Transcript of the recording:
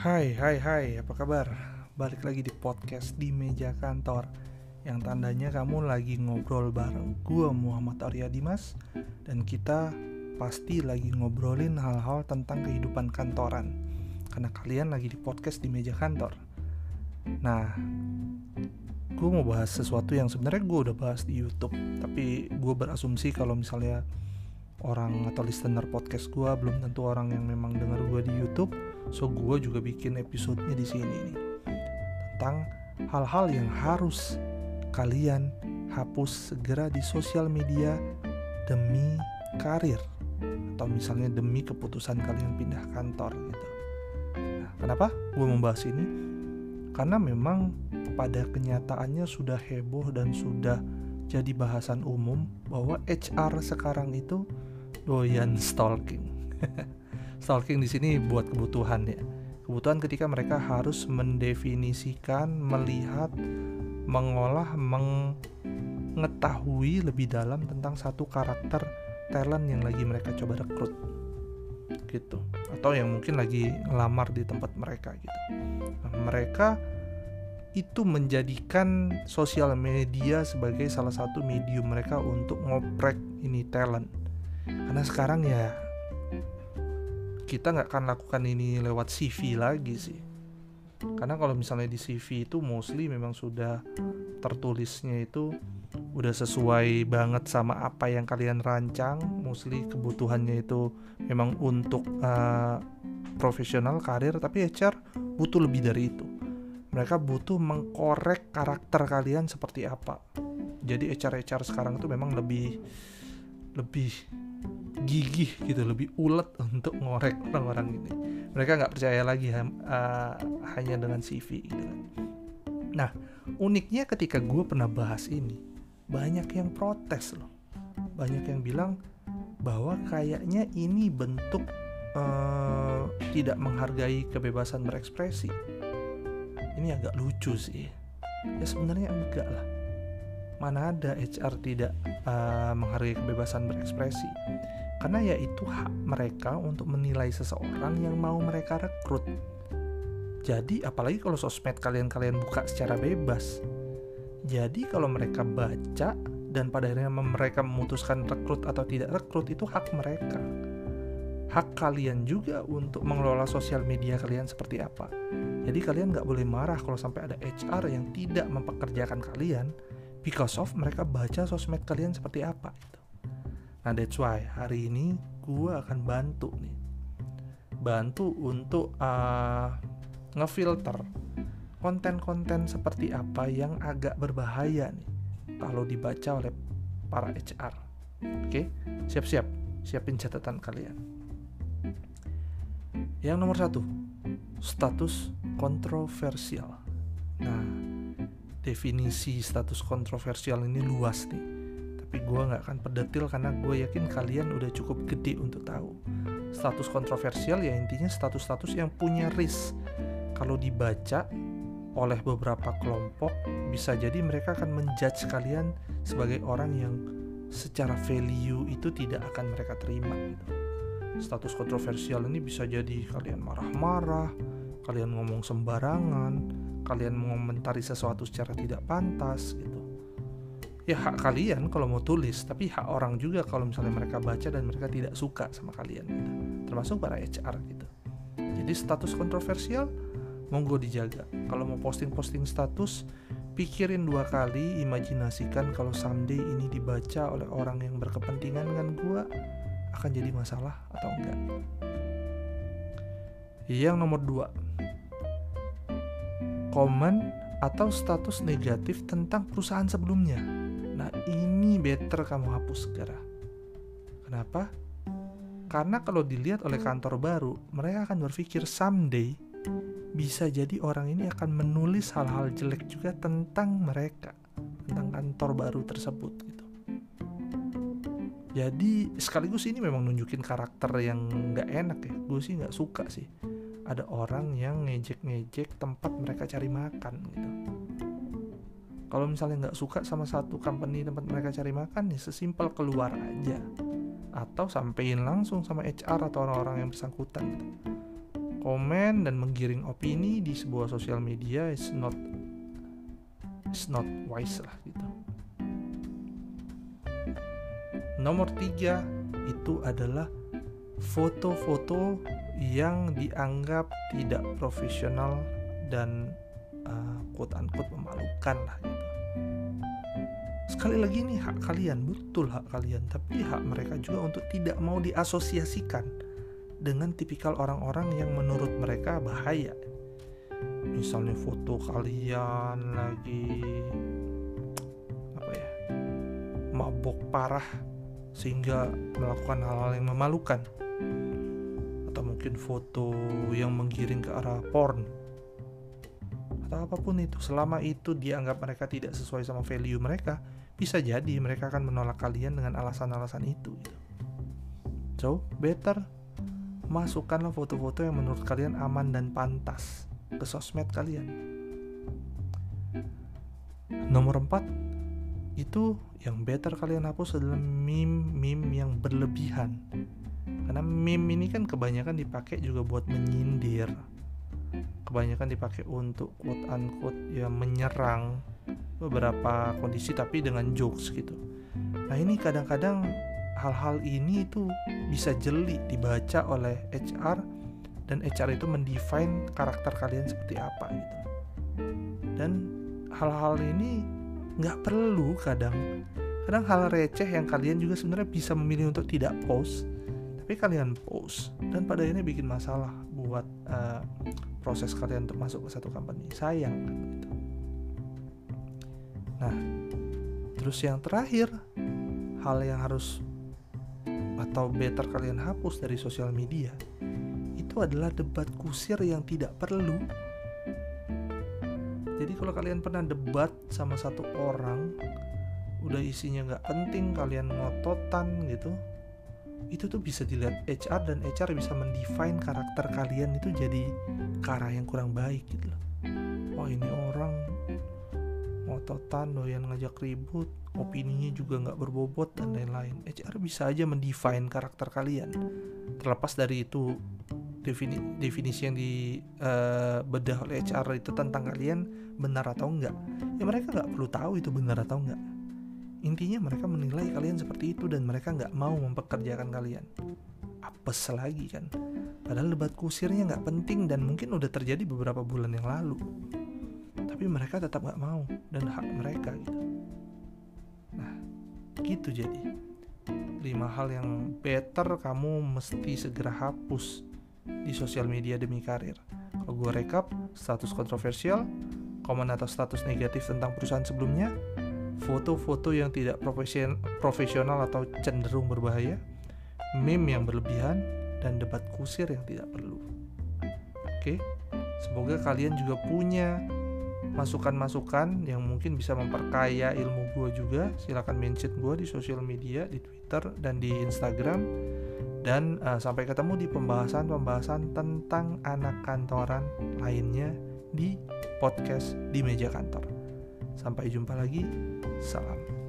Hai, hai, hai, apa kabar? Balik lagi di podcast di meja kantor. Yang tandanya kamu lagi ngobrol bareng gue Muhammad Arya Dimas Dan kita pasti lagi ngobrolin hal-hal tentang kehidupan kantoran. Karena kalian lagi di podcast di meja kantor. Nah, gue mau bahas sesuatu yang sebenarnya gue udah bahas di YouTube Tapi gue berasumsi kalau misalnya orang atau listener podcast gue belum tentu orang yang memang dengar gue di YouTube so gue juga bikin episodenya di sini nih tentang hal-hal yang harus kalian hapus segera di sosial media demi karir atau misalnya demi keputusan kalian pindah kantor gitu. Nah, kenapa gue membahas ini? Karena memang pada kenyataannya sudah heboh dan sudah jadi bahasan umum bahwa HR sekarang itu doyan stalking. stalking di sini buat kebutuhan ya. Kebutuhan ketika mereka harus mendefinisikan, melihat, mengolah, mengetahui lebih dalam tentang satu karakter talent yang lagi mereka coba rekrut gitu atau yang mungkin lagi ngelamar di tempat mereka gitu. Nah, mereka itu menjadikan sosial media sebagai salah satu medium mereka untuk ngoprek ini talent karena sekarang ya kita nggak akan lakukan ini lewat CV lagi sih. Karena kalau misalnya di CV itu mostly memang sudah tertulisnya itu udah sesuai banget sama apa yang kalian rancang. Mostly kebutuhannya itu memang untuk uh, profesional karir tapi HR butuh lebih dari itu. Mereka butuh mengkorek karakter kalian seperti apa. Jadi HR HR sekarang itu memang lebih lebih gigih gitu lebih ulet untuk ngorek orang-orang ini. Mereka nggak percaya lagi uh, hanya dengan CV gitu kan. Nah uniknya ketika gue pernah bahas ini banyak yang protes loh. Banyak yang bilang bahwa kayaknya ini bentuk uh, tidak menghargai kebebasan berekspresi. Ini agak lucu sih. Ya sebenarnya enggak lah mana ada HR tidak uh, menghargai kebebasan berekspresi? Karena ya itu hak mereka untuk menilai seseorang yang mau mereka rekrut. Jadi apalagi kalau sosmed kalian-kalian buka secara bebas. Jadi kalau mereka baca dan pada akhirnya mereka memutuskan rekrut atau tidak rekrut itu hak mereka. Hak kalian juga untuk mengelola sosial media kalian seperti apa. Jadi kalian nggak boleh marah kalau sampai ada HR yang tidak mempekerjakan kalian because of mereka baca sosmed kalian seperti apa gitu. Nah that's why hari ini gue akan bantu nih. Bantu untuk uh, ngefilter konten-konten seperti apa yang agak berbahaya nih Kalau dibaca oleh para HR Oke, siap-siap, siapin catatan kalian. Yang nomor satu, status kontroversial. Nah, definisi status kontroversial ini luas nih. Tapi gue nggak akan perdetil karena gue yakin kalian udah cukup gede untuk tahu. Status kontroversial ya intinya status-status yang punya risk. Kalau dibaca oleh beberapa kelompok bisa jadi mereka akan menjudge kalian sebagai orang yang secara value itu tidak akan mereka terima gitu. Status kontroversial ini bisa jadi kalian marah-marah, kalian ngomong sembarangan, kalian mengomentari sesuatu secara tidak pantas gitu. Ya hak kalian kalau mau tulis tapi hak orang juga kalau misalnya mereka baca dan mereka tidak suka sama kalian gitu. Termasuk para HR gitu. Jadi status kontroversial monggo dijaga. Kalau mau posting-posting status pikirin dua kali imajinasikan kalau someday ini dibaca oleh orang yang berkepentingan dengan gua akan jadi masalah atau enggak. Yang nomor dua komen atau status negatif tentang perusahaan sebelumnya Nah ini better kamu hapus segera. Kenapa? Karena kalau dilihat oleh kantor baru, mereka akan berpikir someday bisa jadi orang ini akan menulis hal-hal jelek juga tentang mereka, tentang kantor baru tersebut gitu. Jadi sekaligus ini memang nunjukin karakter yang nggak enak ya. Gue sih nggak suka sih. Ada orang yang ngejek-ngejek tempat mereka cari makan gitu. Kalau misalnya nggak suka sama satu company tempat mereka cari makan ya sesimpel keluar aja. Atau sampein langsung sama HR atau orang-orang yang bersangkutan gitu. komen dan menggiring opini di sebuah sosial media is not is not wise lah gitu. Nomor tiga itu adalah foto-foto yang dianggap tidak profesional dan uh, quote unquote memalukan lah gitu. Sekali lagi ini hak kalian, betul hak kalian, tapi hak mereka juga untuk tidak mau diasosiasikan dengan tipikal orang-orang yang menurut mereka bahaya. Misalnya foto kalian lagi apa ya? mabok parah sehingga melakukan hal-hal yang memalukan atau mungkin foto yang menggiring ke arah porn. Atau apa pun itu selama itu dianggap mereka tidak sesuai sama value mereka bisa jadi mereka akan menolak kalian dengan alasan-alasan itu gitu. so better masukkanlah foto-foto yang menurut kalian aman dan pantas ke sosmed kalian. Nomor 4 itu yang better kalian hapus adalah meme-meme yang berlebihan karena meme ini kan kebanyakan dipakai juga buat menyindir kebanyakan dipakai untuk quote unquote ya menyerang beberapa kondisi tapi dengan jokes gitu. Nah ini kadang-kadang hal-hal ini itu bisa jeli dibaca oleh HR dan HR itu mendefine karakter kalian seperti apa gitu. Dan hal-hal ini nggak perlu kadang kadang hal receh yang kalian juga sebenarnya bisa memilih untuk tidak post tapi kalian post dan pada akhirnya bikin masalah buat uh, proses kalian untuk masuk ke satu company. Sayang gitu. Nah terus yang terakhir hal yang harus atau better kalian hapus dari sosial media itu adalah debat kusir yang tidak perlu. Jadi kalau kalian pernah debat sama satu orang udah isinya nggak penting kalian ngototan gitu itu tuh bisa dilihat HR dan HR bisa mendefine karakter kalian itu jadi ke yang kurang baik gitu loh. Wah ini orang ngototan doyan ngajak ribut opininya juga nggak berbobot dan lain-lain. HR bisa aja mendefine karakter kalian. Terlepas dari itu defini definisi yang di uh, bedah oleh HR itu tentang kalian benar atau enggak ya mereka nggak perlu tahu itu benar atau enggak Intinya mereka menilai kalian seperti itu dan mereka nggak mau mempekerjakan kalian. Apes lagi kan. Padahal debat kusirnya nggak penting dan mungkin udah terjadi beberapa bulan yang lalu. Tapi mereka tetap nggak mau dan hak mereka gitu. Nah, gitu jadi. Lima hal yang better kamu mesti segera hapus di sosial media demi karir. Kalau gue rekap, status kontroversial, komen atau status negatif tentang perusahaan sebelumnya, foto-foto yang tidak profesional atau cenderung berbahaya, meme yang berlebihan, dan debat kusir yang tidak perlu. Oke, semoga kalian juga punya masukan-masukan yang mungkin bisa memperkaya ilmu gue juga. Silahkan mention gue di sosial media, di Twitter dan di Instagram. Dan uh, sampai ketemu di pembahasan-pembahasan tentang anak kantoran lainnya di podcast di meja kantor. Sampai jumpa lagi. Salam.